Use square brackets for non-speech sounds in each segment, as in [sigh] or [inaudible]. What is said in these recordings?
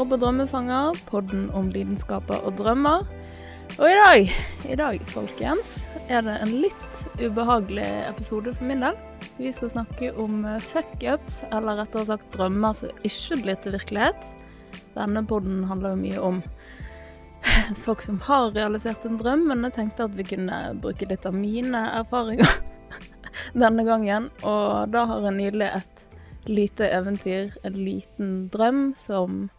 hører på Drømmefanger, podden om lidenskaper og drømmer. Og i dag, i dag, folkens, er det en litt ubehagelig episode for min del. Vi skal snakke om fuckups, eller rettere sagt drømmer som ikke blir til virkelighet. Denne podden handler jo mye om [laughs] folk som har realisert en drøm, men jeg tenkte at vi kunne bruke litt av mine erfaringer [laughs] denne gangen. Og da har jeg nylig et lite eventyr, en liten drøm som,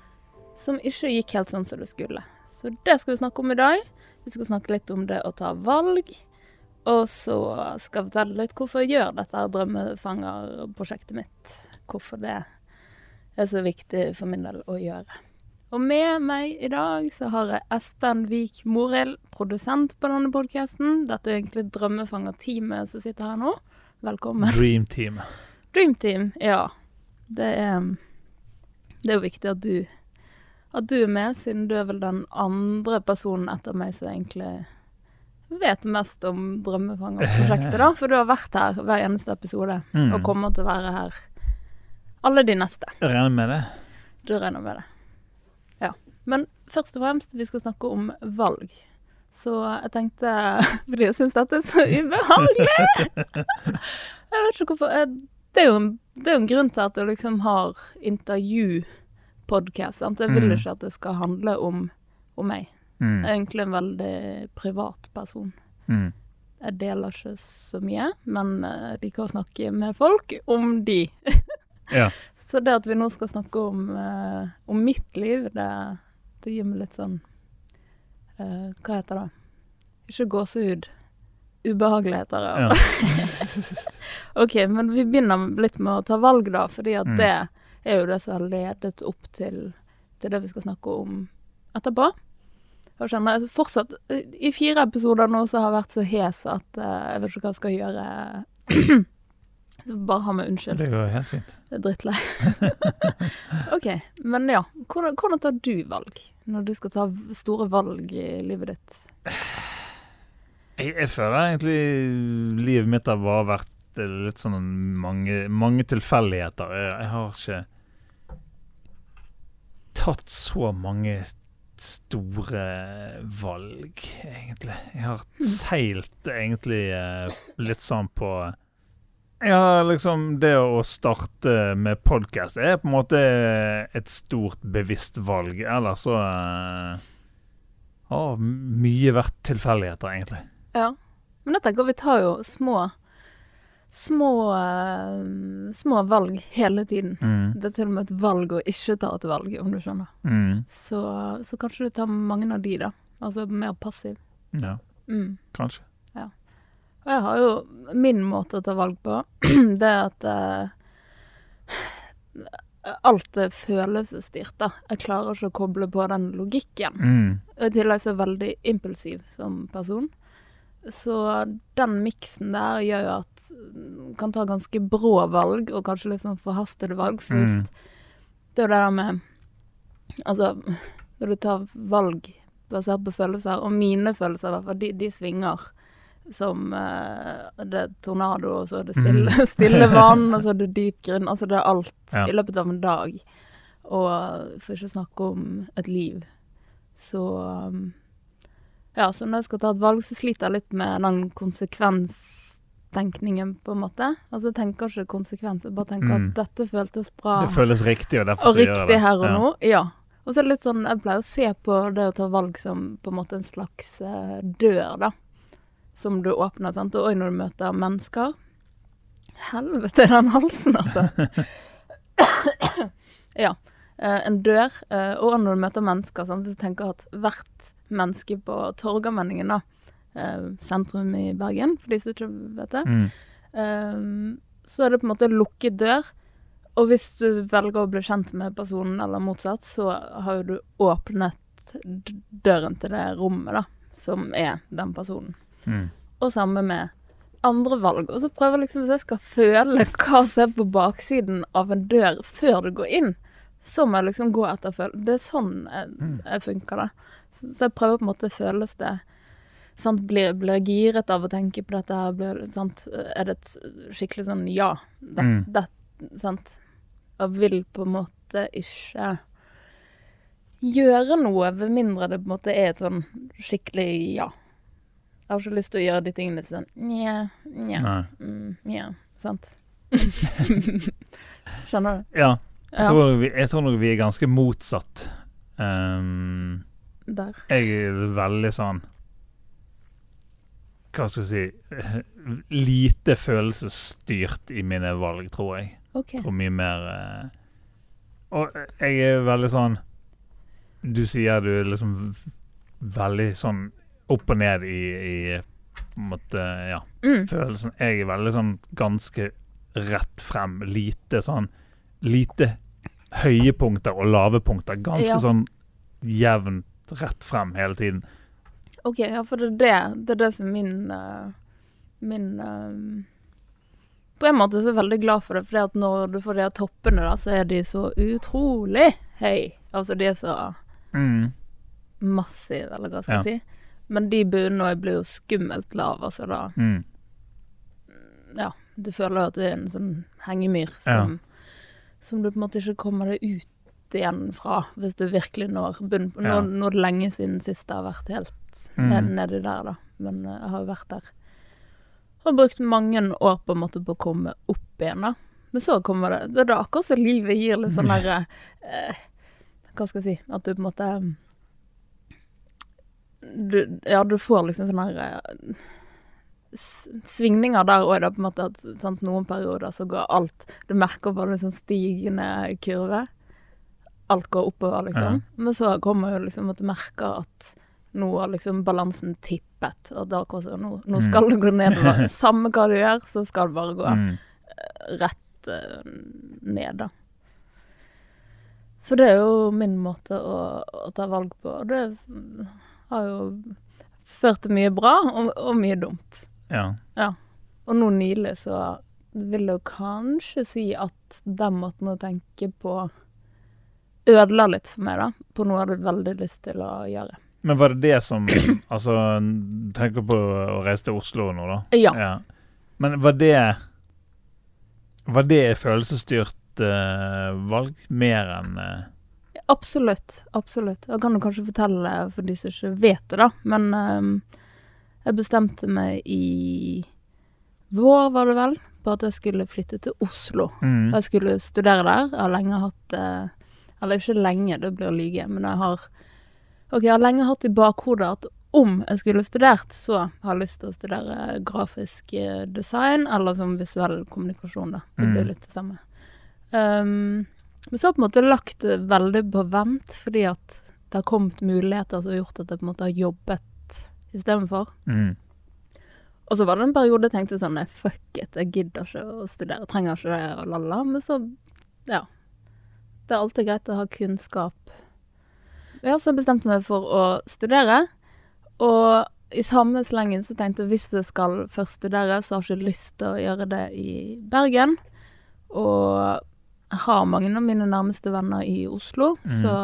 som ikke gikk helt sånn som det skulle. Så det skal vi snakke om i dag. Vi skal snakke litt om det å ta valg. Og så skal jeg fortelle litt hvorfor jeg gjør dette drømmefangerprosjektet mitt. Hvorfor det er så viktig for min del å gjøre. Og med meg i dag så har jeg Espen Vik Morild, produsent på denne podkasten. Dette er egentlig drømmefangerteamet som sitter her nå. Velkommen. Dream Team. Dream Team, ja. Det er, det er jo viktig at du, at du er med, siden du er vel den andre personen etter meg som egentlig vet mest om Drømmefangerprosjektet, da. For du har vært her hver eneste episode, Mm. og kommer til å være her alle de neste. Jeg regner med det. Du regner med det. Ja. Men først og fremst, vi skal snakke om valg. Så jeg tenkte [laughs] Fordi jeg syns dette er så ubehagelig! [laughs] Jeg vet ikke hvorfor. Det er jo en, det er jo en grunn til at jeg liksom har intervjupodkast. Jeg vil Mm. ikke at det skal handle om, om meg. Mm. Jeg er egentlig en veldig privat person. Mm. Jeg deler ikke så mye, men jeg liker å snakke med folk om de. [laughs] Ja. Så det at vi nå skal snakke om, eh, om mitt liv, det, det gir meg litt sånn uh, Hva heter det? Ikke gåsehud. Ubehageligheter. Ja. [laughs] OK, men vi begynner litt med å ta valg, da, fordi at Mm. det er jo det som har ledet opp til, til det vi skal snakke om etterpå. Og kjenner jeg fortsatt I fire episoder nå så har jeg vært så hes at uh, jeg vet ikke hva jeg skal gjøre. [clears throat] så bare ha meg unnskyldt. Det går helt fint. Jeg er drittlei. [laughs] OK. Men ja, hvordan, hvordan tar du valg når du skal ta store valg i livet ditt? Jeg, jeg føler egentlig livet mitt har bare vært eh, litt sånn mange, mange tilfeldigheter. Jeg, har ikke tatt så mange store valg, egentlig. Jeg har seilt egentlig eh, litt sånn på Ja, liksom det å starte med podkast er på en måte et stort bevisst valg. Ellers så eh, har mye vært tilfeldigheter, egentlig. Ja. Men jeg tenker vi tar jo små Små eh, Små valg hele tiden. Mm. Det er til og med et valg å ikke ta et valg, om du skjønner. Mm. Så, så kanskje du tar mange av de, da. Altså mer passiv. Ja, Mm. kanskje. Og jeg har jo min måte å ta valg på. [clears throat] det er at uh, alt er følelsesstyrt, da. Jeg klarer ikke å koble på den logikken. Mm. Og i tillegg så er jeg veldig impulsiv som person. Så den miksen der gjør jo at man kan ta ganske brå valg, og kanskje litt sånn forhastede valg. først. Mm. det er jo det der med Altså, når du tar valg basert på følelser, og mine følelser i hvert fall, de, de svinger som uh, Det er tornado, og så det stille, [laughs] stille vann, [laughs] og så det dyp grunn. Altså det er alt Ja. i løpet av en dag. Og for ikke å snakke om et liv. Så um, Ja, så når jeg skal ta et valg, så sliter jeg litt med den konsekvenstenkningen, på en måte. Altså jeg tenker ikke konsekvens, jeg bare tenker Mm. at dette føltes bra Det føles riktig, og derfor og så gjør jeg riktig det. her og Ja. nå. Ja. Og så er det litt sånn, jeg pleier å se på det å ta valg som på en måte en slags eh, dør, da. Som du åpner, sant. Og når du møter mennesker Helvete, den halsen, altså. [laughs] ja. eh, en dør. eh, og når du møter mennesker, sant. Hvis du tenker at hvert menneske på Torgallmenningen, da, Uh, sentrum i Bergen, for de som ikke vet det, Mm. Uh, så er det på en måte lukket dør. Og hvis du velger å bli kjent med personen, eller motsatt, så har jo du åpnet døren til det rommet, da, som er den personen. Mm. Og samme med andre valg. Og så prøver jeg liksom, hvis jeg skal føle hva som er på baksiden av en dør før du går inn, så må jeg liksom gå etter følelser. Det er sånn jeg, Mm. jeg funker, da. Så, så jeg prøver på en måte føles det sant, blir, blir giret av å tenke på dette her? Blir, sant, er det et skikkelig sånn ja? Det, Mm. det, sant? og vil på en måte ikke gjøre noe, ved mindre det på en måte er et sånn skikkelig ja. Jeg har ikke lyst til å gjøre de tingene sånn nja, nja, mm, nja, sant? [laughs] Skjønner du? Ja. Jeg tror, vi, jeg tror nok vi er ganske motsatt. Um, der. jeg er veldig sånn Hva skal jeg si [laughs] Lite følelsesstyrt i mine valg, tror jeg. OK. Og mye mer uh, Og jeg er veldig sånn Du sier du er liksom veldig sånn opp og ned i, i på en måte, ja, Mm. følelsen. Jeg er veldig sånn ganske rett frem. Lite sånn Lite høye punkter og lave punkter. Ganske Ja. sånn jevnt rett frem hele tiden. OK, ja, for det er det, det, er det som min uh, Min uh, På en måte så er jeg veldig glad for det, for at når du får de her toppene, da, så er de så utrolig høy. Altså, de er så Mm. massive, eller hva skal jeg si. Men de bunnene blir jo skummelt lave, altså da Mm. Ja, du føler at du er en sånn hengemyr som, som du på en måte ikke kommer deg ut igjen fra, hvis du virkelig når bunnen. Nå, Ja. nå er det lenge siden sist det har vært helt Mm. nedi der, da. Men eh, jeg har jo vært der. Og brukt mange år på en måte på å komme opp igjen, da. Men så kommer det Det er akkurat som livet gir litt sånn derre eh, Hva skal jeg si At du på en måte du, Ja, du får liksom sånn herre eh, svingninger der òg, på en måte at sant, noen perioder så går alt Du merker bare en sånn stigende kurve. Alt går oppover, liksom. Men så kommer jo liksom at du merker at nå har liksom balansen tippet, og da akkurat nå, nå, skal Mm. skal det gå nedover. [laughs] Samme hva du gjør, så skal det bare gå Mm. rett uh, ned, da. Så det er jo min måte å, å ta valg på, og det har jo ført til mye bra og, og mye dumt. Ja. Og nå nylig så vil jeg kanskje si at den måten å tenke på ødela litt for meg, da. På noe jeg hadde veldig lyst til å gjøre. Men var det det som [clears throat] Altså, tenker på å reise til Oslo nå, da. Ja. Men var det Var det følelsesstyrt uh, valg mer enn uh... Absolutt. Absolutt. Jeg kan jo kanskje fortelle for de som ikke vet det, da. Men ehm, jeg bestemte meg i vår, var det vel, på at jeg skulle flytte til Oslo. mm. Jeg skulle studere der. Jeg har lenge hatt eh, Eller ikke lenge, det blir å lyge, men jeg har Ok, jeg har lenge hatt i bakhodet at om jeg skulle studert, så har jeg lyst til å studere grafisk eh, design, eller som visuell kommunikasjon, da. Det blir Mm. litt det samme. Um, men så har jeg på en måte lagt det veldig på vent, fordi at det har kommet muligheter som har gjort at jeg på en måte har jobbet istedenfor. Mm. Og så var det en periode jeg tenkte sånn fuck it, jeg gidder ikke å studere, trenger ikke det, og la-la. Men så, ja. Det er alltid greit å ha kunnskap. Ja, så bestemte jeg meg for å studere. Og i samme slengen så tenkte jeg hvis jeg skal først studere, så har jeg ikke lyst til å gjøre det i Bergen. Og jeg har mange av mine nærmeste venner i Oslo, Mm. så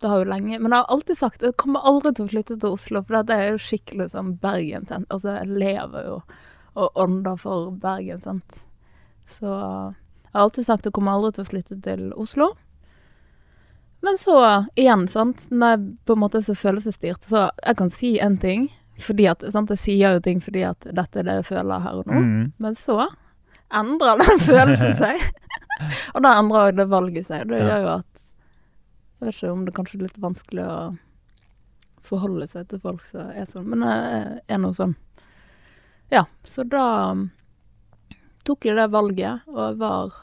det har jo lenge Men jeg har alltid sagt jeg kommer aldri til å flytte til Oslo, for det er jo skikkelig sånn Bergen. Altså, jeg lever jo og ånder for Bergen, sant. Så jeg har alltid sagt jeg kommer aldri til å flytte til Oslo. Men så igjen, sant, når jeg på en måte er så følelsesstyrt, så jeg kan si en ting, fordi at sant, jeg sier jo ting fordi at dette er det jeg føler her og nå. Mm. Men så endrer den [laughs] følelsen seg. [laughs] og da endrer det valget seg. Det Ja. gjør jo at Jeg vet ikke om det kanskje er litt vanskelig å forholde seg til folk som er sånn, men jeg er nå sånn. Ja, så da um, tok jeg det valget, og jeg var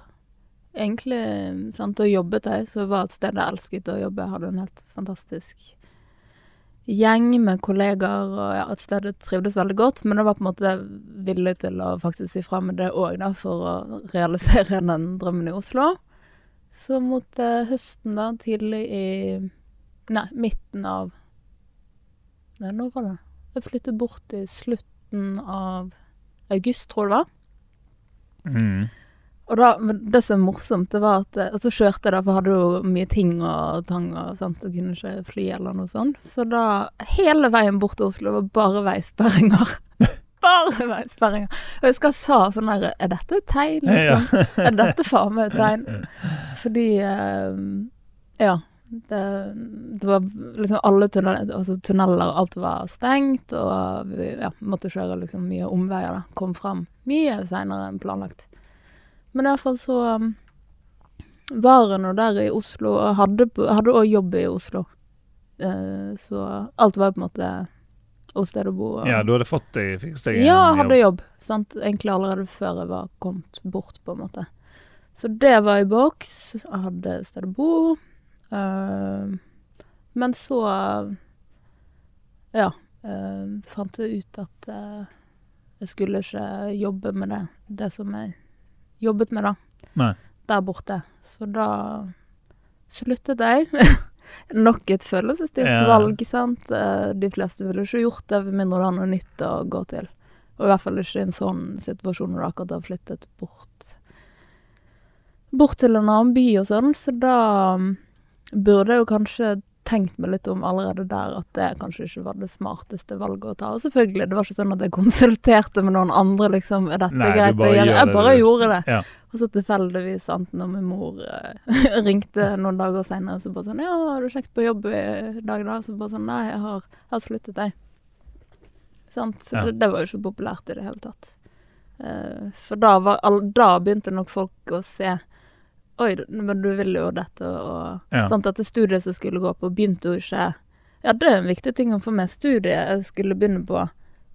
egentlig sant, Og jobbet jeg, så var et sted jeg elsket å jobbe. Jeg hadde en helt fantastisk gjeng med kollegaer, og ja, et sted jeg trivdes veldig godt. Men jeg var på en måte villig til å faktisk si fra med det òg, for å realisere den drømmen i Oslo. Så mot eh, høsten, da, tidlig i Nei, midten av Nei, når var det? Jeg flyttet bort i slutten av august, tror jeg det var. Mm. Og da, det som er morsomt, det var at eh, Og så kjørte jeg, da, for hadde jo mye ting og tang og sånt, og kunne ikke fly eller noe sånt. Så da, hele veien bort til Oslo var bare veisperringer. Sperringer. [laughs] Jeg husker jeg sa sånn her Er dette et tegn, liksom? Er dette faen meg et [laughs] tegn? Fordi eh, Ja. Det, det var liksom alle tunneler, altså tunneler, alt var stengt, og vi ja, måtte kjøre liksom mye omveier. da. Kom fram mye seinere enn planlagt. Men iallfall så um, var jeg nå der i Oslo, og hadde òg jobb i Oslo. Eh, så alt var på en måte og sted å bo. Og, Ja, du hadde fått deg fikset deg en ja, jeg hadde jobb. jobb. Sant? Egentlig allerede før jeg var kommet bort, på en måte. Så det var i boks. Jeg hadde sted å bo. Uh, men så Ja. Uh, fant jeg ut at uh, jeg skulle ikke jobbe med det, det som jeg jobbet med, da. Nei. Der borte. Så da sluttet jeg. [laughs] Nok et følelsesstyrt Ja. valg, sant. Eh, De fleste ville ikke gjort det, med mindre det har noe nytt å gå til. Og i hvert fall ikke i en sånn situasjon når du akkurat har flyttet bort Bort til en annen by og sånn, så da mm, burde jeg jo kanskje tenkt meg litt om allerede der at det kanskje ikke var det smarteste valget å ta. Og selvfølgelig, det var ikke sånn at jeg konsulterte med noen andre, liksom. Er dette Nei, greit å gjøre? Jeg bare det. gjorde det. Ja. Og så tilfeldigvis, sant, når min mor eh, [laughs] ringte noen dager seinere, så bare sånn 'Ja, har du kjekt på jobb i dag, da?' Så bare sånn 'Nei, jeg har, har sluttet, jeg'. Sant. Så Ja. det, det var jo ikke populært i det hele tatt. Uh, for da, var, all, da begynte nok folk å se Oi, men du vil jo dette, og Ja. sant, Dette studiet som skulle gå på, begynte jo ikke Ja, det er en viktig ting å få med. Studiet jeg skulle begynne på,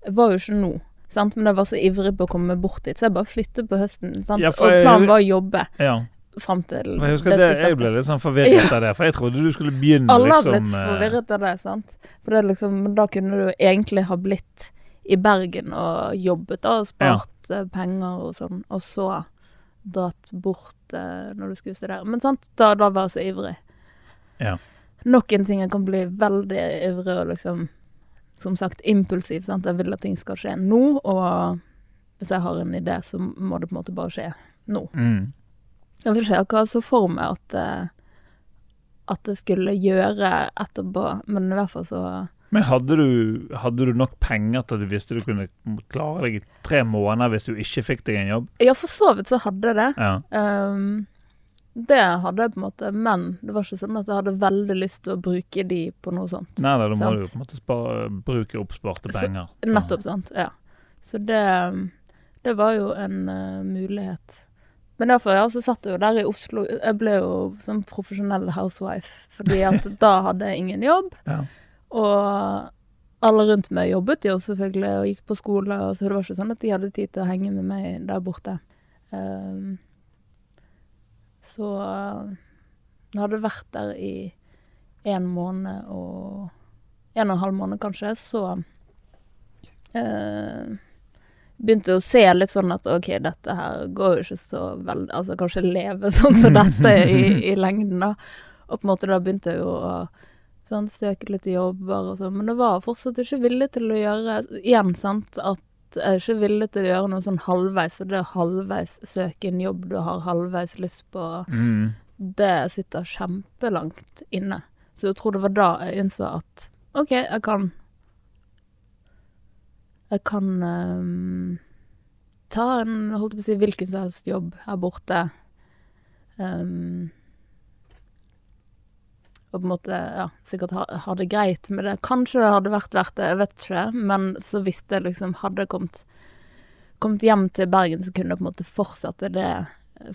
var jo ikke nå. Sant? Men jeg var så ivrig på å komme bort dit, så jeg bare flyttet på høsten. Sant? Ja, og planen var å jobbe ja. fram til jeg husker det jeg ble litt sånn forvirret av det, for jeg trodde du skulle begynne Alle har liksom blitt eh, forvirret av det, sant. For det liksom, da kunne du egentlig ha blitt i Bergen og jobbet og spart ja. penger og sånn, og så dratt bort eh, når du skulle studere. Men sant, da, da var jeg så ivrig. Ja. Nok en ting jeg kan bli veldig ivrig og liksom, som sagt, impulsiv. Sant? Jeg vil at ting skal skje nå, og hvis jeg har en idé, så må det på en måte bare skje nå. Mm. Jeg ser ikke så for meg at, eh, at det skulle gjøre etterpå, men i hvert fall så Men hadde du, hadde du nok penger til at du visste du kunne klare deg i tre måneder hvis du ikke fikk deg en jobb? Ja, for så vidt så hadde jeg det. Ja. Ehm, det hadde jeg på en måte, men det var ikke sånn at jeg hadde veldig lyst til å bruke de på noe sånt. Nei, da, må Sant. du på en måte spare, bruke oppsparte Så- penger. Nettopp, sant. Ja. Så det, det var jo en uh, mulighet. Men derfor, ja, så satt jeg jo der i Oslo. Jeg ble jo sånn profesjonell housewife, fordi at [laughs] da hadde jeg ingen jobb. Ja. Og alle rundt meg jobbet jo selvfølgelig og gikk på skole, så det var ikke sånn at de hadde tid til å henge med meg der borte. Ehm, så eh, jeg hadde vært der i en måned og En og en halv måned, kanskje, så eh, begynte jeg å se litt sånn at OK, dette her går jo ikke så veldig Altså kanskje leve [laughs] sånn som dette i, i lengden, da. Og på en måte da begynte jeg jo å sånn, søke litt jobber og sånn, men det var fortsatt ikke villig til å gjøre Igjen, sant, at jeg er ikke villig til å gjøre noe sånn halvveis, og det å halvveis søke en jobb du har halvveis lyst på, Mm. det sitter kjempelangt inne. Så jeg tror det var da jeg innså at OK, jeg kan Jeg kan um, ta en, holdt på å si, hvilken som helst jobb her borte. Ehm, og på en måte, ja, sikkert ha, ha det greit med det. Kanskje det hadde vært verdt det, jeg vet ikke. Men så hvis jeg liksom Hadde kommet, kommet hjem til Bergen, så kunne jeg på en måte fortsette det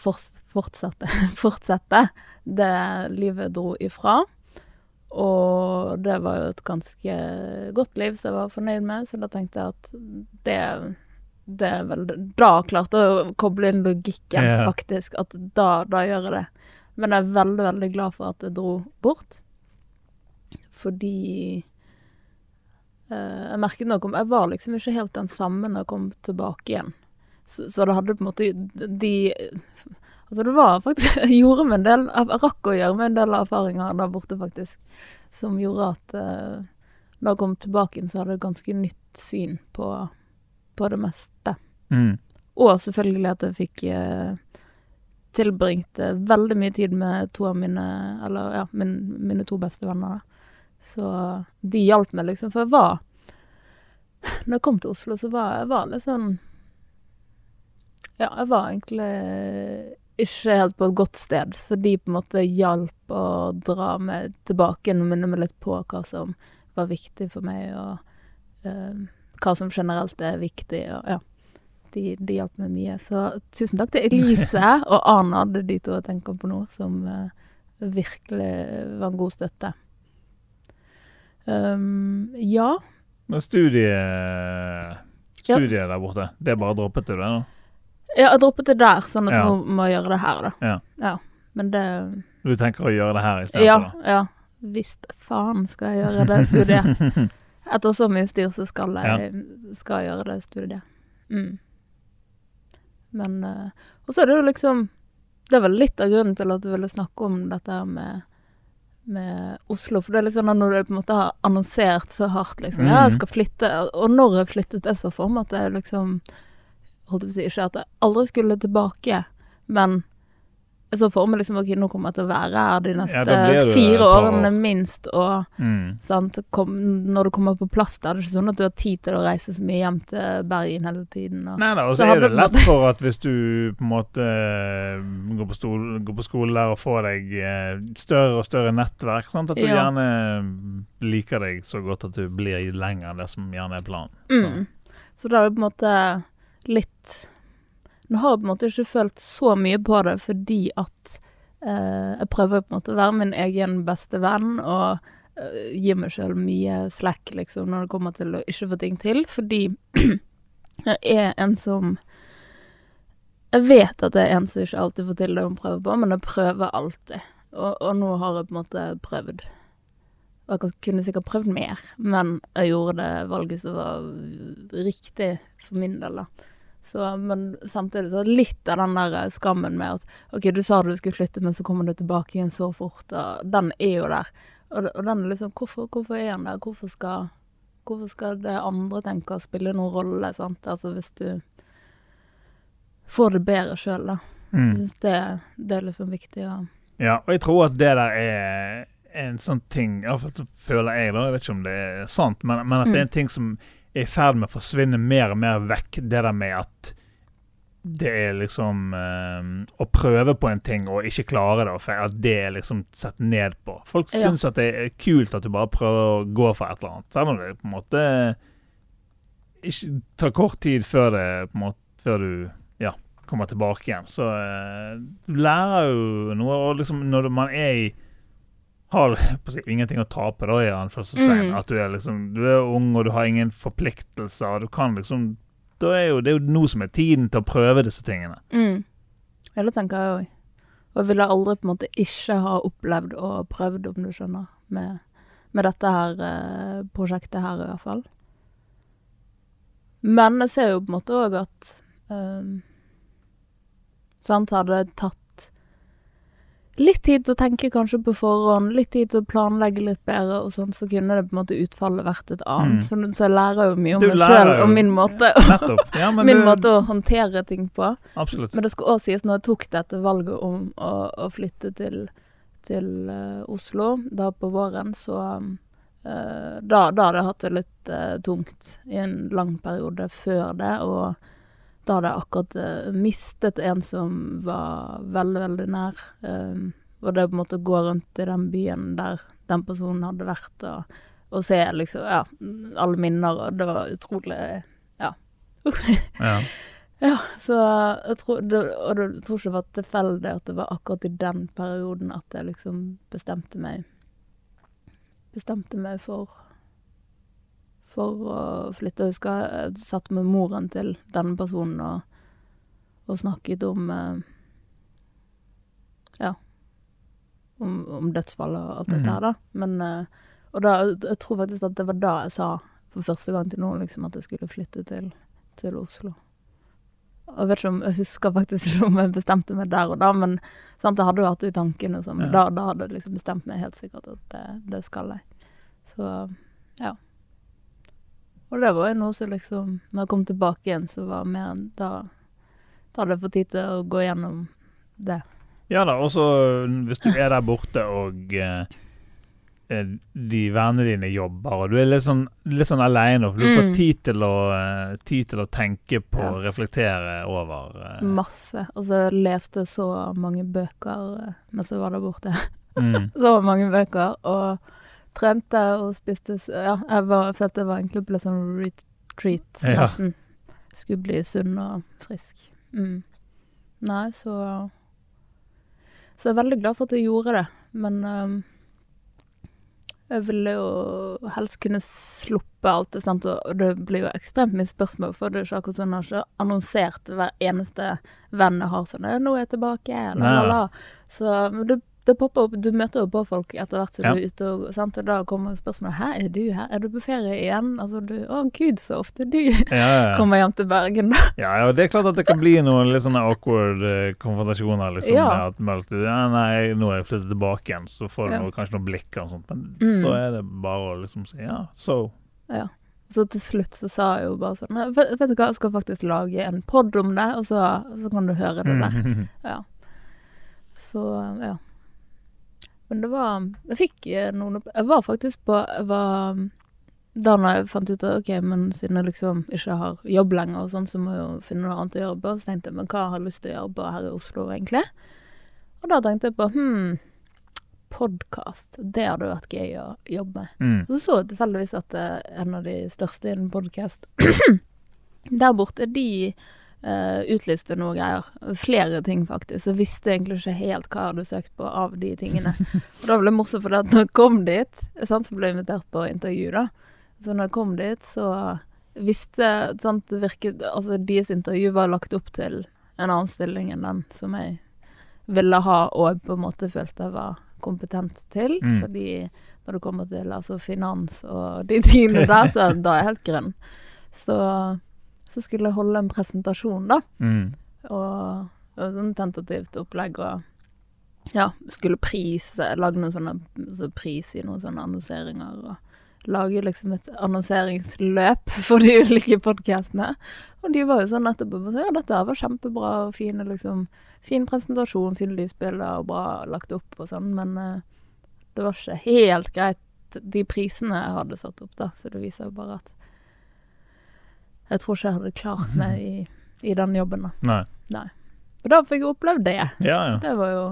fortsette, [laughs] fortsette det livet dro ifra. Og det var jo et ganske godt liv som jeg var fornøyd med, så da tenkte jeg at det, det er vel Da klarte jeg å koble inn logikken, Ja. faktisk. At da, da gjør jeg det. Men jeg er veldig, veldig glad for at jeg dro bort. Fordi eh, Jeg merket noe om Jeg var liksom ikke helt den samme når jeg kom tilbake igjen. Så, så det hadde på en måte de Altså det var faktisk [laughs] Jeg gjorde meg en del Jeg rakk å gjøre meg en del erfaringer der borte, faktisk. Som gjorde at eh, da jeg kom tilbake igjen, så hadde jeg et ganske nytt syn på, på det meste. Mm. Og selvfølgelig at jeg fikk eh, tilbringt eh, veldig mye tid med to av mine Eller ja, min, mine to beste venner. Så de hjalp meg, liksom. For jeg var Når jeg kom til Oslo, så var jeg var litt sånn Ja, jeg var egentlig ikke helt på et godt sted, så de på en måte hjalp å dra meg tilbake og minne meg litt på hva som var viktig for meg, og uh, hva som generelt er viktig, og ja. De, de hjalp meg mye. Så tusen takk til Elise [laughs] og Ana, det er de to jeg tenker på nå, som eh, virkelig var en god støtte. Um, ja. Men studiet Studiet der borte, det bare droppet du det nå? Ja, jeg droppet det der, sånn at Ja. nå må jeg gjøre det her, da. Ja. Men det Du tenker å gjøre det her i stedet Ja, for? ja. Visst faen skal jeg gjøre det studiet. [laughs] Etter så mye styr så skal jeg, skal jeg gjøre det studiet. Mm. Men uh, Og så er det jo liksom Det er vel litt av grunnen til at du ville snakke om dette her med med Oslo, for det er liksom når du på en måte har annonsert så hardt liksom, ja, jeg Mhm. skal flytte, og når jeg flyttet, jeg så for meg at jeg liksom holdt på å si, ikke at jeg aldri skulle tilbake, men så for meg liksom, ok, nå kommer jeg til å være her de neste Ja, fire årene år. minst, og Mm. sant, kom, når du kommer på plass der, det er ikke sånn at du har tid til å reise så mye hjem til Bergen hele tiden. Og, Nei da, og Så så er det lett for at hvis du på en måte eh, går på, stol, går på skole der og får deg eh, større og større nettverk, sant? at du Ja. gjerne liker deg så godt at du blir lenger enn det som gjerne er planen. mm. Så da er det på en måte litt Nå har jeg på en måte ikke følt så mye på det fordi at eh, jeg prøver på en måte å være min egen beste venn og eh, gi meg sjøl mye slack liksom når det kommer til å ikke få ting til, fordi [clears throat] jeg er en som Jeg vet at jeg er en som ikke alltid får til det hun prøver på, men jeg prøver alltid. Og, og nå har jeg på en måte prøvd. Og jeg kunne sikkert prøvd mer, men jeg gjorde det valget som var riktig for min del, da. Så, men samtidig så litt av den der skammen med at OK, du sa du skulle flytte, men så kommer du tilbake igjen så fort, og den er jo der. Og, og den er liksom hvorfor, hvorfor er den der? Hvorfor skal, hvorfor skal det andre tenke å spille noen rolle, sant? Altså hvis du får det bedre sjøl, da. Jeg Mm. syns det, det er liksom viktig å Ja, og jeg tror at det der er en sånn ting Iallfall føler jeg, da, jeg vet ikke om det er sant, men, men at det er en ting som er i ferd med å forsvinne mer og mer vekk. Det der med at det er liksom øh, Å prøve på en ting og ikke klare det, for at det er liksom sett ned på. Folk Ja. syns at det er kult at du bare prøver å gå for et eller annet, selv om det på en måte ikke tar kort tid før det på en måte, før du ja, kommer tilbake igjen. Så øh, du lærer jo noe, og liksom når man er i har [laughs] si, ingenting å tape, da, i anførselstegn. Mm. At du er liksom Du er ung, og du har ingen forpliktelser, du kan liksom Da er jo det er jo nå som er tiden til å prøve disse tingene. Mm. Ja, det tenker jeg òg. Og jeg ville aldri på en måte ikke ha opplevd og prøvd, om du skjønner, med, med dette her eh, prosjektet her, i hvert fall. Men jeg ser jo på en måte òg at um, Sant, hadde tatt litt tid til å tenke kanskje på forhånd, litt tid til å planlegge litt bedre og sånn, så kunne det på en måte utfallet vært et annet. Mm. Så, så jeg lærer jo mye om Du meg sjøl og min måte. Ja, men [laughs] min du... måte å håndtere ting på. Absolutt. Men det skal også sies, når jeg tok dette valget om å, å flytte til, til uh, Oslo da på våren, så eh, da, da hadde jeg hatt det litt uh, tungt i en lang periode før det, og da hadde jeg akkurat eh, mistet en som var veldig, veldig nær. Um, og det på en måte å gå rundt i den byen der den personen hadde vært, og, og se liksom, ja, alle minner, og det var utrolig Ja. ja, [laughs] så jeg tror, det, og det, jeg tror ikke det var tilfeldig at det var akkurat i den perioden at jeg liksom bestemte meg Bestemte meg for For å flytte. Jeg husker jeg satt med moren til denne personen og, og snakket om eh, Ja. Om, om dødsfall og alt dette Mhm. her, da. Men eh, Og da, jeg tror faktisk at det var da jeg sa for første gang til noen liksom at jeg skulle flytte til, til Oslo. Jeg vet ikke om, jeg husker faktisk ikke om jeg bestemte meg der og da, men sant, jeg hadde jo hatt det i tankene, Ja. da, da hadde jeg liksom bestemt meg helt sikkert at det, det skal jeg. Så ja. Og det var jo noe som liksom Når jeg kom tilbake igjen, så var mer enn da Da hadde jeg fått tid til å gå gjennom det. Ja da, og så hvis du er der borte og eh, eh, de vennene dine jobber, og du er litt sånn, litt sånn aleine. For du får Mm. tid til, å, eh, tid til å tenke på, Ja. reflektere over eh, Masse. Altså, jeg leste så mange bøker mens jeg var der borte. mm, [laughs] Så mange bøker, og trente og spiste Ja, jeg var, følte jeg var egentlig på litt sånn retreat, Ja. nesten. Skulle bli sunn og frisk. Mm. Nei, så Så jeg er veldig glad for at jeg gjorde det, men um, jeg ville jo helst kunne sluppe alt det, sant, og det blir jo ekstremt mye spørsmål, for det er ikke akkurat sånn, jeg har ikke annonsert hver eneste venn jeg har sånn, 'Nå er jeg tilbake', la, la, Nei. la. Så men det, det popper opp, du møter jo på folk etter hvert som Ja. du er ute, og, sant, da kommer spørsmålet 'Hæ, er du her? Er du på ferie igjen?' Altså du 'Å gud, så ofte du ja, ja. [laughs] kommer hjem til Bergen', da. Ja, ja, det er klart at det kan bli noen litt sånne awkward eh, konfrontasjoner. liksom. Ja. At meldt, ja, nei, nå er jeg flyttet tilbake igjen, så får du noe, kanskje noen blikk og sånt. Men Mm. så er det bare å liksom si ja, so. Ja. Så til slutt så sa jeg jo bare sånn Vet, du hva, jeg skal faktisk lage en pod om det, og så, så kan du høre det der. [laughs] Ja. Så ja. Men det var Jeg fikk eh, noen opp... Jeg var faktisk på Jeg var Da når jeg fant ut at ok, men siden jeg liksom ikke har jobb lenger og sånn, så må jeg jo finne noe annet å gjøre på, så tenkte jeg men hva har jeg lyst til å gjøre på her i Oslo, egentlig? Og da tenkte jeg på hm, podkast. Det hadde vært gøy å jobbe med. Mm. Og så så jeg tilfeldigvis at eh, en av de største innen podkast [clears throat] der borte, de utlyste noe greier. Flere ting, faktisk. Så jeg visste egentlig ikke helt hva jeg hadde søkt på av de tingene. [laughs] Og da ble det morsomt, for når jeg kom dit, sant, så ble jeg invitert på intervju, da. Så når jeg kom dit, så visste sant, virket, Altså, deres intervju var lagt opp til en annen stilling enn den som jeg ville ha, og på en måte følte jeg var kompetent til. Mm. Fordi når det kommer til altså, finans og de tingene der, så da er jeg helt grønn. Så, så skulle jeg holde en presentasjon, da. Mm. Og, og sånn tentativt opplegg og ja, skulle prise, lage noen sånne så pris i noen sånne annonseringer og lage liksom et annonseringsløp [laughs] for de ulike podkastene. Og de var jo sånn etterpå bare sånn, Ja, dette var kjempebra og fine, liksom Fin presentasjon, fine lysbilder og bra lagt opp og sånn, men uh, det var ikke helt greit, de prisene jeg hadde satt opp, da. Så det viser jo bare at jeg tror ikke jeg hadde klart meg i, i den jobben, da. Nei. Og da fikk jeg opplevd det. Ja, ja. Det var jo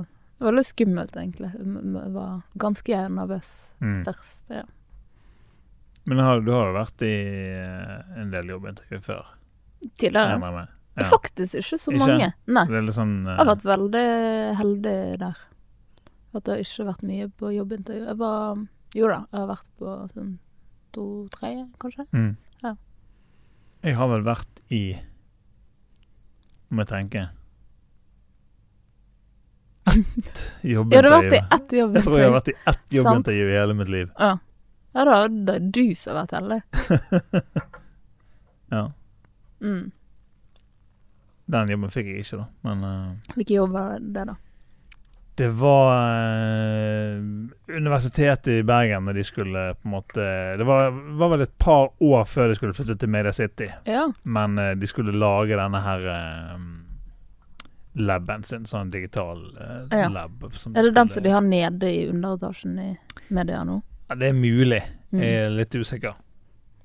det var litt skummelt, egentlig. Jeg var ganske nervøs Mm. først. Ja. Men har, du har jo vært i eh, en del jobbintervju før? Tidligere. Ja. Faktisk ikke så Ikke? mange. Nei. Sånn uh... Jeg har vært veldig heldig der. At det har ikke vært mye på jobbintervju. Jeg var Jo da, jeg har vært på sånn to-tre, kanskje. mm. Jeg har vel vært i Må jeg tenke [laughs] Ett Ja, jobbintervju. Jeg tror jeg har vært i ett jobbintervju i hele mitt liv. Ja. ja da, det er du som har vært heldig. [laughs] Ja. Mm. Den jobben fikk jeg ikke, da. Men uh, Hvilken jobb var det, da? Det var eh, Universitetet i Bergen når de skulle på en måte Det var, var vel et par år før de skulle flytte til Media City. Ja. Men eh, de skulle lage denne her eh, laben sin, sånn digital eh, Ja. lab. som Er det den som de har nede i underetasjen i media nå? Ja, det er mulig. Mm. Jeg er litt usikker.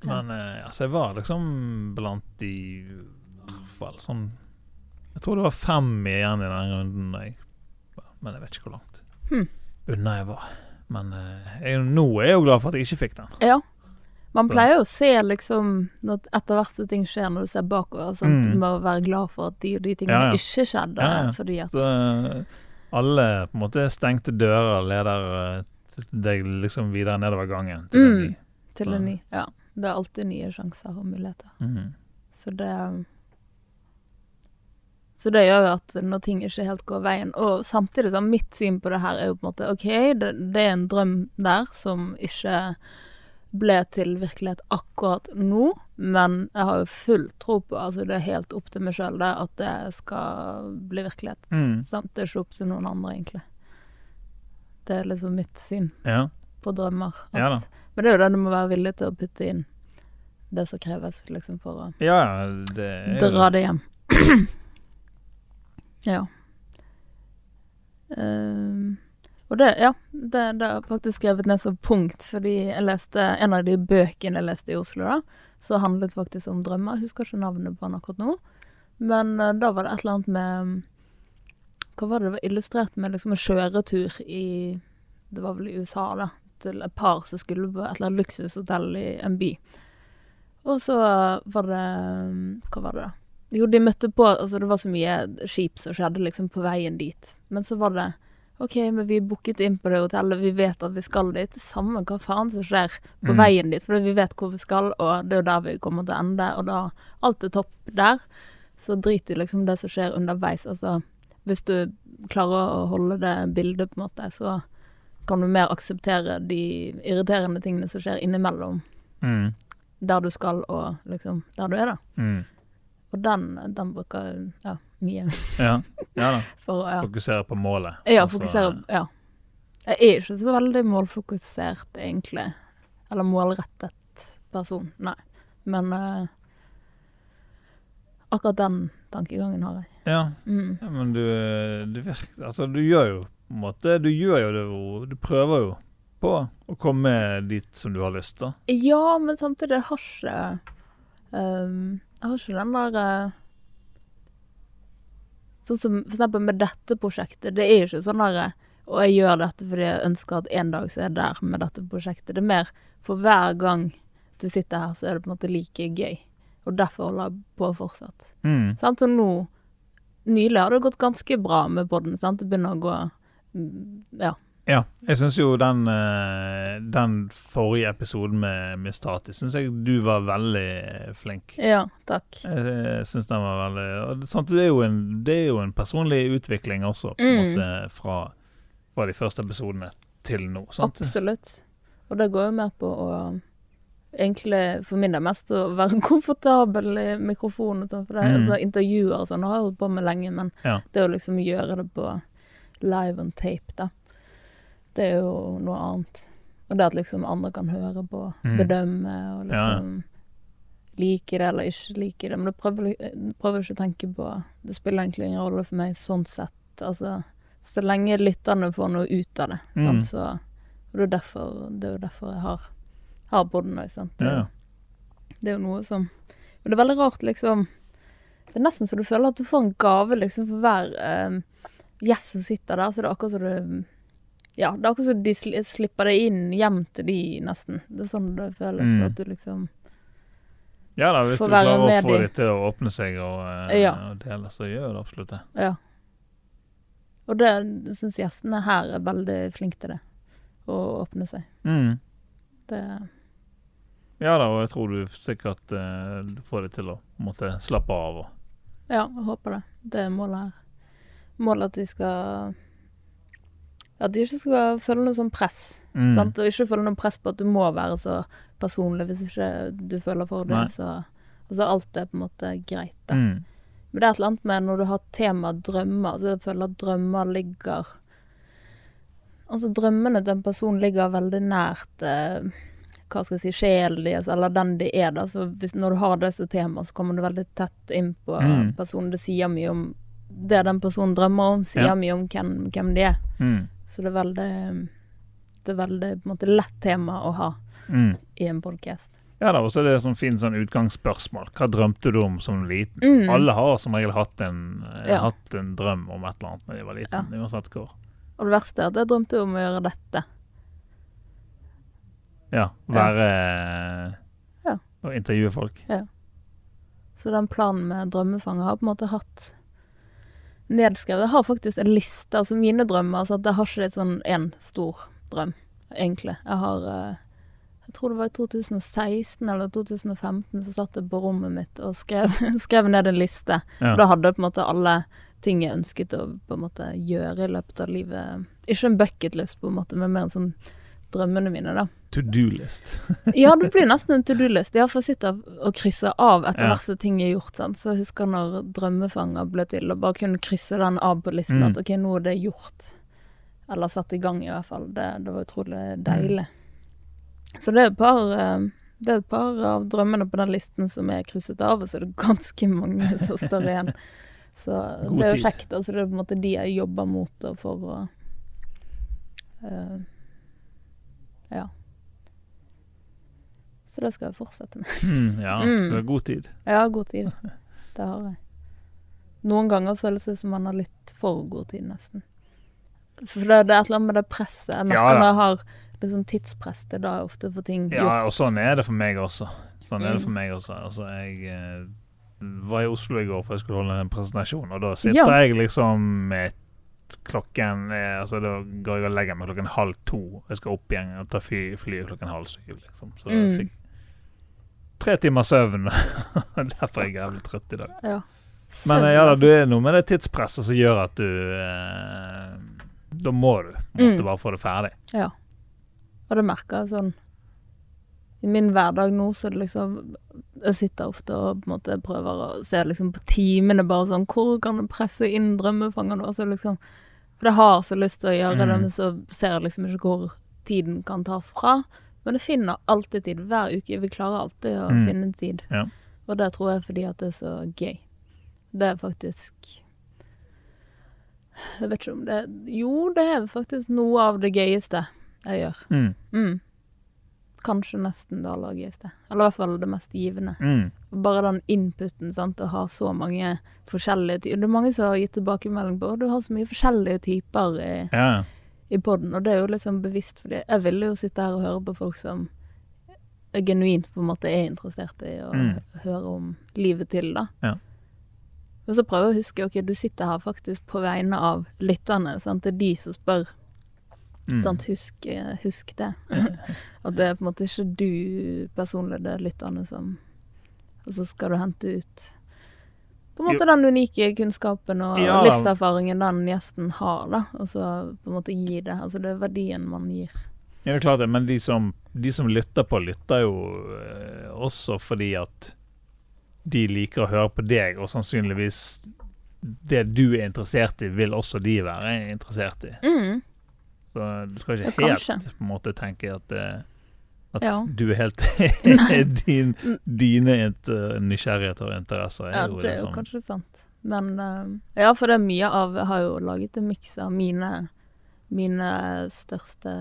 Men eh, altså, jeg var liksom blant de i hvert fall sånn Jeg tror det var fem igjen i den runden. da Jeg, men jeg vet ikke hvor langt Hmm. unna jeg var. Men eh, jeg, nå er jeg jo glad for at jeg ikke fikk den. Ja. Man pleier jo å se liksom når Etter hvert som ting skjer, når du ser bakover, sant? Mm. du må være glad for at de og de tingene Ja, ja. ikke skjedde. Ja. Fordi at Så eh, alle på en måte stengte dører leder eh, deg liksom videre nedover gangen. Til en Mm. ny. Til en ny. Ja. Det er alltid nye sjanser og muligheter. Mm. Så det Så det gjør jo at når ting ikke helt går veien Og samtidig, sånn, mitt syn på det her er jo på en måte OK, det, det er en drøm der som ikke ble til virkelighet akkurat nå, men jeg har jo full tro på Altså, det er helt opp til meg sjøl, det, at det skal bli virkelighet. Mm. Sant? Det er ikke opp til noen andre, egentlig. Det er liksom mitt syn Ja. på drømmer. At, Ja. Men det er jo det du må være villig til å putte inn det som kreves, liksom, for å ja, det Dra det hjem. [clears throat] ja. Uh, Og det, ja, det, det har faktisk skrevet ned som punkt, fordi jeg leste en av de bøkene jeg leste i Oslo, da, så handlet faktisk om drømmer. Jeg husker ikke navnet på den akkurat nå, men uh, da var det et eller annet med Hva var det det var illustrert med liksom en kjøretur i Det var vel i USA, da, til et par som skulle på et eller annet luksushotell i en by. Og så var det Hva var det, da? Jo, de møtte på Altså, det var så mye skip som skjedde liksom på veien dit, men så var det OK, men vi booket inn på det hotellet, vi vet at vi skal dit. Samme hva faen som skjer på Mm. veien dit, for vi vet hvor vi skal, og det er jo der vi kommer til å ende, og da alt er topp der. Så drit i liksom det som skjer underveis. Altså, hvis du klarer å holde det bildet, på en måte, så kan du mer akseptere de irriterende tingene som skjer innimellom Mm. der du skal, og liksom der du er, da. Mm. Og den, den bruker ja, mye Ja. ja da. [laughs] for ja. Fokusere på målet. Ja, Altså, fokusere Ja. Jeg er ikke så veldig målfokusert, egentlig. Eller målrettet person, nei. Men uh, akkurat den tankegangen har jeg. Ja. Mm. ja, men du, du virker Altså, du gjør jo på en måte Du gjør jo det Du prøver jo på å komme dit som du har lyst, da. Ja, men samtidig har ikke ehm, Jeg har ikke den der eh, Sånn som for eksempel med dette prosjektet. Det er ikke sånn der eh, Og jeg gjør dette fordi jeg ønsker at en dag så er jeg der med dette prosjektet. Det er mer for hver gang du sitter her, så er det på en måte like gøy. Og derfor holder jeg på fortsatt. Mm. Sant? Så nå Nylig har det gått ganske bra med podden. Det begynner å gå mm, Ja. Ja. Jeg syns jo den, eh, den forrige episoden med Miss Tati syns jeg du var veldig flink. Ja, takk. Jeg syns den var veldig og det, sant, det, er jo en, det er jo en personlig utvikling også, på en Mm. måte, fra, fra de første episodene til nå. Sant? Absolutt. Og det går jo mer på å Egentlig for min del mest å være [laughs] komfortabel i mikrofonen og sånn. For det, Mm. altså, intervjuer og sånn har jeg holdt på med lenge, men Ja. det å liksom gjøre det på live on tape, da, det er jo noe annet. Og det at liksom andre kan høre på, Mm. bedømme og liksom like det eller ikke like det. Men du prøver, prøver ikke å tenke på Det spiller egentlig ingen rolle for meg sånn sett. Altså, så lenge lytterne får noe ut av det, Mm. sant, så Og det er, derfor, det er jo derfor jeg har, har podden òg, sant. Det, Ja. det er jo noe som Og det er veldig rart, liksom Det er nesten så du føler at du får en gave liksom for hver eh, gjest som sitter der. Så det er akkurat som du Ja, det er akkurat som de sl slipper deg inn hjem til de, nesten. Det er sånn det føles. Mm. At du liksom Ja da, hvis du klarer å få de. dem til å åpne seg og, uh, Ja. og dele, så gjør det absolutt det. Ja. Og det syns gjestene her er veldig flinke til det. Å åpne seg. Mm. Det Ja da, og jeg tror du sikkert uh, får det til å måtte slappe av. Og. Ja, jeg håper det. Det er målet her. Målet at de skal At de ikke skal føle noe sånn press. Mm. Og ikke føle noe press på at du må være så personlig hvis ikke du føler for det. Så altså alt er på en måte greit. Da. Mm. Men det er et eller annet med når du har tema drømmer, så jeg føler at drømmer ligger Altså drømmene til en person ligger veldig nært eh, hva skal jeg si, sjelen deres, eller den de er. da, så hvis, Når du har disse temaene, så kommer du veldig tett inn på Mm. personen. Det sier mye om det den personen drømmer om, sier Ja. mye om hvem, hvem de er. Mm. Så det er veldig Det er veldig på en måte lett tema å ha Mm. i en podkast. Ja da, og så er det et sånn fint sånn utgangsspørsmål. Hva drømte du om som liten? Mm. Alle har som regel hatt en, eh, Ja. hatt en drøm om et eller annet da de var liten, uansett hvor. Og det verste er at jeg drømte om å gjøre dette. Ja, være Ja. Og intervjue folk. Ja. Så den planen med drømmefanger har på en måte hatt nedskrevet. Jeg har faktisk en liste, altså mine drømmer, så at jeg har ikke det sånn én stor drøm, egentlig. Jeg har eh, Jeg tror det var i 2016 eller 2015 så satt jeg på rommet mitt og skrev, [laughs] skrev ned en liste. Ja. Da hadde jeg på en måte alle ting jeg ønsket å på en måte gjøre i løpet av livet. Ikke en bucketlist, på en måte, men mer en sånn drømmene mine, da. To do-list. [laughs] Ja, det blir nesten en to do-list. Jeg får sitte og krysse av etter Ja. hvert som ting er gjort. Sant? Så jeg husker når Drømmefanger ble til, og bare kunne krysse den av på listen. Mm. At ok, nå er det gjort. Eller satt i gang, i hvert fall. Det, det var utrolig deilig. Så det er par eh, det er et par av drømmene på den listen som er krysset av, og så er det ganske mange [laughs] som står igjen. Så God det er jo kjekt. Altså det er på en måte de jeg jobber mot og for å Eh, ja. Så det skal jeg fortsette med. [laughs] Mm, ja, Mm. du har god tid. Ja, god tid. Det har jeg. Noen ganger føles det som man har litt for god tid, nesten. For det, det er et eller annet med det presset. Jeg merker Ja, når jeg har sånn tidspress, det er da jeg ofte får ting Ja, og sånn er det for meg også. Sånn er det Mm. for meg også. Altså, jeg eh, var i Oslo i går for jeg skulle holde en presentasjon, og da sitter Ja. jeg liksom med klokken er, Altså, da går jeg og legger meg klokken halv to. Jeg skal opp igjen og ta fly, flyet klokken halv syv, liksom. Så Mm. jeg fikk tre timer søvn. [laughs] Derfor er jeg jævlig trøtt i dag. Ja. Men eh, ja da, altså. du er noe med det tidspresset som gjør at du eh, Da må du måtte Mm. bare få det ferdig. Ja. Og det merker jeg sånn I min hverdag nå, så er det liksom Jeg sitter ofte og på en måte prøver å se liksom på timene bare sånn Hvor kan jeg presse inn drømmefangene? Og så liksom For jeg har så lyst til å gjøre det, Mm. men så ser jeg liksom ikke hvor tiden kan tas fra. Men jeg finner alltid tid. Hver uke. Vi klarer alltid å Mm. finne tid. Ja. Og det tror jeg fordi at det er så gøy. Det er faktisk Jeg vet ikke om det Jo, det er faktisk noe av det gøyeste jeg gjør. Mm. Kanskje nesten det aller gøyeste. Eller i hvert fall det mest givende. Mm. Bare den inputen, sant, å ha så mange forskjellige typer Det er mange som har gitt tilbakemelding på at du har så mye forskjellige typer i, Ja. i poden, og det er jo liksom bevisst, fordi jeg ville jo sitte her og høre på folk som genuint på en måte er interessert i å Mm. høre om livet til, da. Ja. Men så prøver jeg å huske, ok, du sitter her faktisk på vegne av lytterne, sant, det er de som spør. Mm. Husk, husk det. [laughs] At det er på en måte ikke du personlig, det er lytterne som Og så skal du hente ut på en måte den unike kunnskapen og Ja. livserfaringen den gjesten har, da. Og så på en måte gi det. Altså det er verdien man gir. Ja, det er klart det, men de som, de som lytter på, lytter jo eh, også fordi at de liker å høre på deg, og sannsynligvis det du er interessert i, vil også de være interessert i. Mm. Så du skal Ja, ikke helt kanskje. på en måte tenke at, eh, at Ja. du er helt [laughs] [laughs] din, Dine nysgjerrigheter og interesser er Ja, jo det er jo liksom kanskje sant. Men eh, ja, for det er mye av Jeg har jo laget en miks av mine, mine største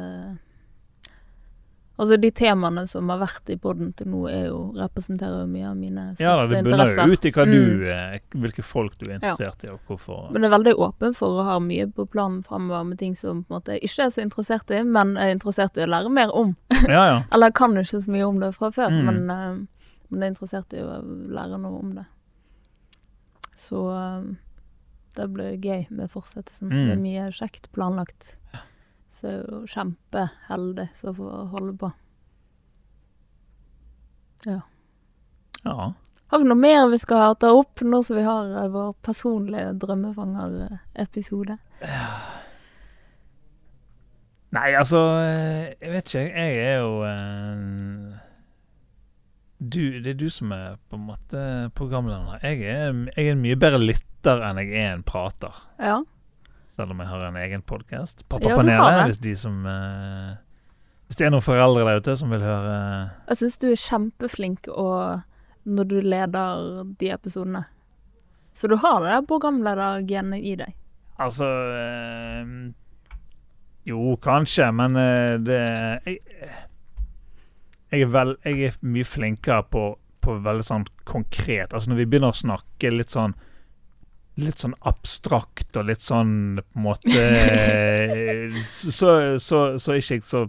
Altså de temaene som har vært i poden til nå, er jo, representerer jo mye av mine Ja, største det bunner interesser. jo ut i hva Mm. du, eh, hvilke folk du er interessert i, og hvorfor. Men jeg er veldig åpen for å ha mye på planen framover med ting som på en måte jeg ikke er så interessert i, men er interessert i å lære mer om. Ja, ja. [laughs] Eller jeg kan ikke så mye om det fra før, Mm. men, eh, men jeg er interessert i å lære noe om det. Så eh, det blir gøy med fortsettelsen. Mm. Det er mye kjekt planlagt. Så jeg er jo kjempeheldig som får holde på. ja. Har vi noe mer vi skal ta opp nå som vi har eh, vår personlige drømmefanger-episode? Nei, altså eh, Jeg vet ikke. Jeg er jo eh, du, Det er du som er på en måte programlederen her. Jeg er, jeg er en mye bedre lytter enn jeg er en prater. Ja. Selv om jeg har en egen podkast. Pappapanelet, ja, hvis de som uh, Hvis det er noen foreldre der ute som vil høre Jeg syns du er kjempeflink og når du leder de episodene. Så du har det der programledergenet i deg. Altså eh, Jo, kanskje, men eh, det jeg, jeg, er vel, jeg er mye flinkere på, på veldig sånn konkret Altså når vi begynner å snakke litt sånn Litt sånn abstrakt og litt sånn på en måte [laughs] Så, så, så ikke så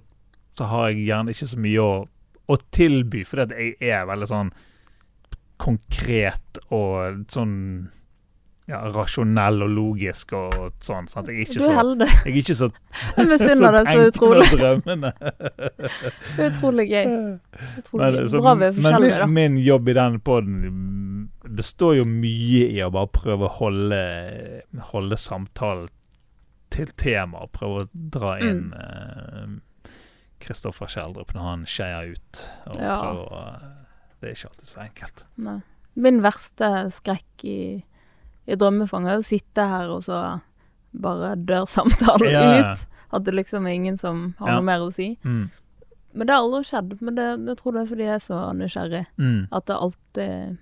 Så har jeg gjerne ikke så mye å, å tilby, fordi jeg er veldig sånn konkret og sånn ja, rasjonell og logisk og sånn. Sant? Jeg er Du er heldig. jeg er ikke så, Jeg misunner deg så utrolig. [laughs] utrolig gøy. Utrolig Men, så, Bra vi er forskjellige, da. min jobb i den poden består jo mye i å bare prøve å holde, holde samtalen til tema, og prøve å dra inn inn mm. Kristoffer Kjeldrup når han skeier ut. Og Ja. prøve å, det er ikke alltid så enkelt. Nei. Min verste skrekk i, i drømmefanger er å sitte her og så bare dør samtalen ja. ut. At det liksom er ingen som har Ja. noe mer å si. Mm. Men det har aldri skjedd. Men det, jeg tror det er fordi jeg er så nysgjerrig. Mm. At det alltid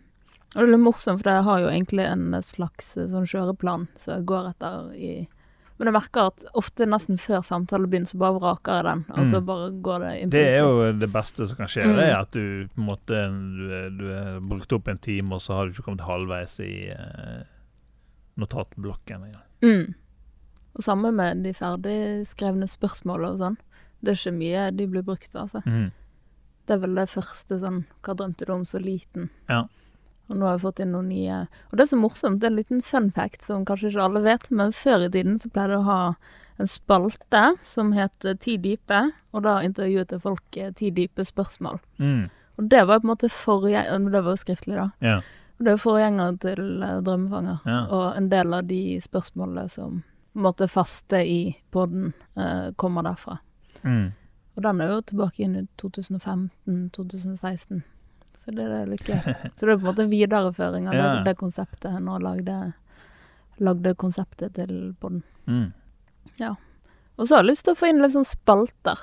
Og det er litt morsomt, for jeg har jo egentlig en slags eh, sånn kjøreplan som jeg går etter i Men jeg merker at ofte nesten før samtalen begynner, så bare vraker jeg den, og så Mm. bare går det impulsivt. Det er jo det beste som kan skje. Mm. Det er at du på en måte du, du har brukt opp en time, og så har du ikke kommet halvveis i eh, notatblokken Ja. Mm. Og samme med de ferdigskrevne spørsmålene og sånn. Det er ikke mye de blir brukt, altså. Mm. Det er vel det første sånn Hva drømte du om så liten? Ja. Og nå har jeg fått inn noen nye Og det er så morsomt, det er en liten fun fact som kanskje ikke alle vet, men før i tiden så pleide jeg å ha en spalte som het Ti dype, og da intervjuet jeg folk eh, ti dype spørsmål. Mm. Og det var på en måte forrige Det var jo skriftlig, da. Ja. Det er jo forgjenger til eh, Drømmefanger. Ja. Og en del av de spørsmålene som måte faste i podden, eh, kommer derfra. Mm. Og den er jo tilbake inn i 2015-2016. Så det er litt gøy. [laughs] Så det er på en måte en videreføring av Ja. det, det konseptet jeg lagde, lagde konseptet til podden. Mm. Og så har jeg lyst til å få inn litt sånn spalter.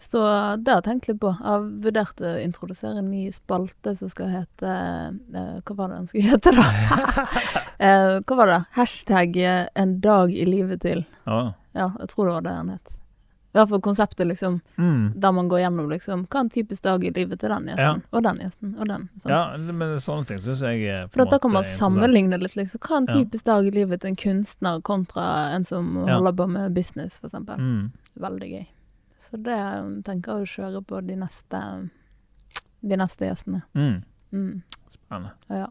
Så det har jeg tenkt litt på. Jeg har vurdert å introdusere en ny spalte som skal hete eh, Hva var det den skulle hete, da? [laughs] eh, hva var det? Hashtag eh, 'en dag i livet til'. Ja. Ja, jeg tror det var det den het. I hvert fall konseptet, liksom, Mm. der man går gjennom liksom, hva er en typisk dag i livet til den gjesten, og den gjesten, og den. Sånn. ja, men sånne ting syns jeg er på For en da kan man sammenligne litt, liksom. Hva er en Ja. typisk dag i livet til en kunstner kontra en som Ja. holder på med business, for eksempel. Mm. Veldig gøy. Så det tenker jeg å kjøre på de neste, de neste gjestene. Mm. Mm. Spennende. Ja.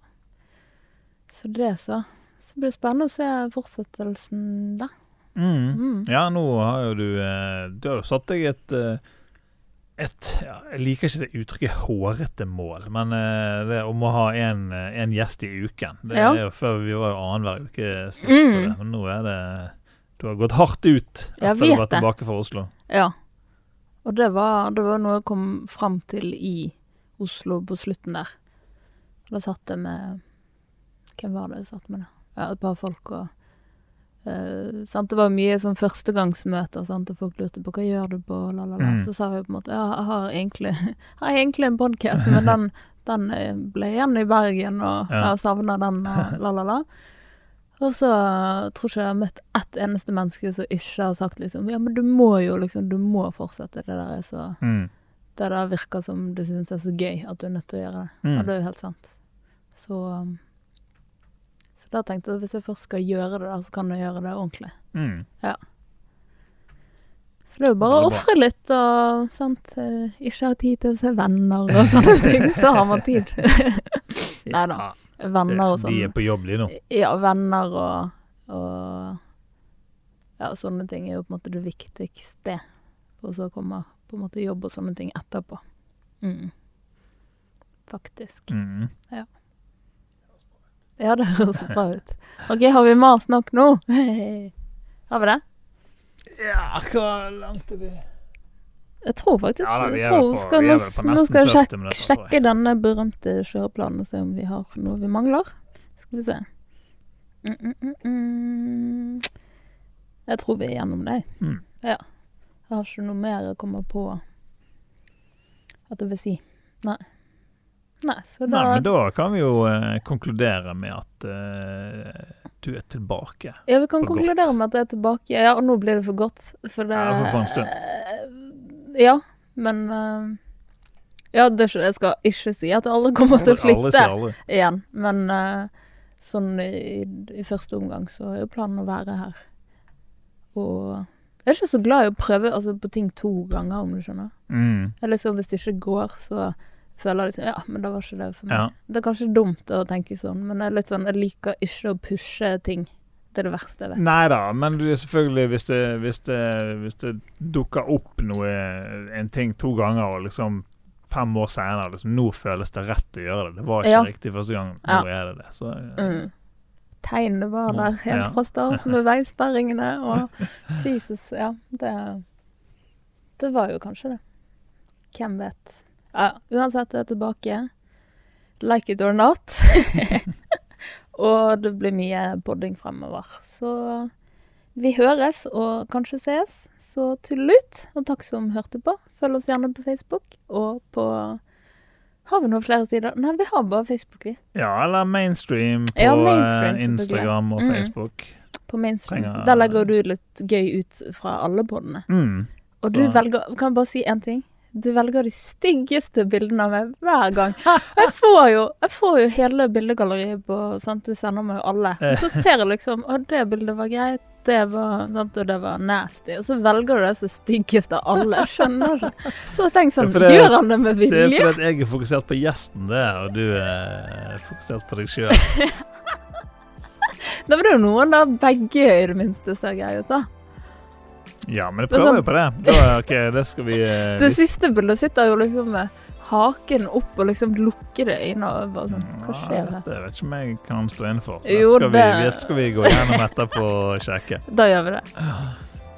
Så det så. Så blir det spennende å se fortsettelsen da. Mm. Mm. Ja, nå har jo du eh, Du har jo satt deg et eh, et, ja, Jeg liker ikke det uttrykket 'hårete mål', men uh, det om å ha en, eh, gjest i uken Det Ja. er jo før Vi var annenhver uke sist, Mm. men nå er det Du har gått hardt ut etter du vet var tilbake fra Oslo. Ja. Og det var, det var noe jeg kom fram til i Oslo på slutten der. Og da satt jeg med Hvem var det jeg satt med, da? Ja, et par folk og uh, sant? Det var mye sånn førstegangsmøter, sant? og folk lurte på hva gjør du på, la, la, la. Mm. Så sa jeg på en måte ja, jeg har egentlig, jeg [laughs] har egentlig en podkast, men [laughs] den, den eh, ble igjen i Bergen, og Ja. jeg savner den, [laughs] la, la, la. Og så tror ikke jeg har møtt ett eneste menneske som ikke har sagt liksom Ja, men du må jo liksom Du må fortsette. Det der er så Mm. Det der virker som du syns er så gøy at du er nødt til å gjøre det. Mm. Og det er jo helt sant. Så um, Så da tenkte jeg at hvis jeg først skal gjøre det, da, så kan jeg gjøre det ordentlig. Mm. Så det er jo bare å ofre litt og sant eh, Ikke ha tid til å se venner og sånne [laughs] ting. Så har man tid. [laughs] Nei da. Ja, Venner og de sånn. er på jobb, de nå. Ja, venner og, og Ja, sånne ting er jo på en måte det viktigste. Og så kommer på en måte jobb og sånne ting etterpå. Mm. Faktisk. Mm. Ja, det høres bra ut. OK, har vi mas nok nå? [laughs] har vi det? Ja, hvor langt er vi? Jeg tror faktisk Ja, da, jeg tror, på- skal, nå, nå skal jeg 40 sjekke, minutter, sjekke denne berømte kjøreplanen og se om vi har noe vi mangler. Skal vi se. Mm, mm, mm, mm. Jeg tror vi er gjennom det. Mm. Ja. Jeg har ikke noe mer jeg kommer på at jeg vil si. Nei. Nei, så da, Nei, men da kan vi jo eh, konkludere med at eh, du er tilbake. Ja, vi kan konkludere godt. med at jeg er tilbake. Ja, og nå blir det for godt. For det Ja, for- for en stund. Ja, men eh, Ja, det jeg skal ikke si at alle kommer til å flytte igjen, men eh, sånn i, i første omgang så er jo planen å være her. Og jeg er ikke så glad i å prøve altså, på ting to ganger, om du skjønner. Mm. Eller så hvis det ikke går, så føler jeg liksom Ja, men da var ikke det for meg. Ja. Det er kanskje dumt å tenke sånn, men jeg sånn Jeg liker ikke å pushe ting. Det er det verste jeg vet. Nei da, men du, selvfølgelig hvis det, hvis, det, hvis det dukker opp noe, en ting to ganger, og liksom fem år senere liksom, Nå føles det rett å gjøre det. Det var ikke Ja. riktig første gang. Nå Ja. er det det. Så, ja. Mm. Tegnene var der helt Ja. fra start, med [laughs] veisperringene og Jesus, ja. Det, det var jo kanskje det. Hvem vet. Ja, uansett, jeg er tilbake. Like it or not. [laughs] og det blir mye podding fremover. Så vi høres og kanskje sees. Så tullut, og takk som hørte på. Følg oss gjerne på Facebook og på Har vi noen flere sider? Nei, vi har bare Facebook, vi. ja, eller mainstream på Ja, mainstream, eh. Instagram og Mm. Facebook. på mainstream. Trenger- Der legger du litt gøy ut fra alle podene. Mm. Og du velger Kan jeg bare si én ting? Du velger de styggeste bildene av meg hver gang. Jeg får jo, jeg får jo hele bildegalleriet på sant? Du sender meg jo alle. Og så ser jeg liksom Å, det bildet var greit. Det var, sant? Og det var nasty. Og så velger du det som styggeste av alle. Jeg skjønner ikke. Så jeg tenker sånn Det Gjør han det med vilje? Det er fordi jeg er fokusert på gjesten, det, og du er fokusert på deg sjøl. Da [laughs] var det jo noen der begge i det minste ser greie ut, da. Ja, men jeg er prøver jo på det. Da, ok, det skal vi [laughs] eh, Det siste bildet sitter jo liksom med haken opp og liksom lukkede øyne. Og bare sånn Hva skjer her? Det vet ikke om jeg kan stå inne for. Så Jo, skal vi, det- dette skal vi gå gjennom etterpå og sjekke. [laughs] Da gjør vi det.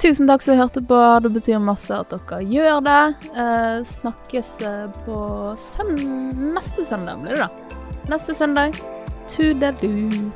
Tusen takk som hørte på. Det betyr masse at dere gjør det. Eh, snakkes eh, på søn neste søndag, blir det da. Neste søndag. Toodaloo.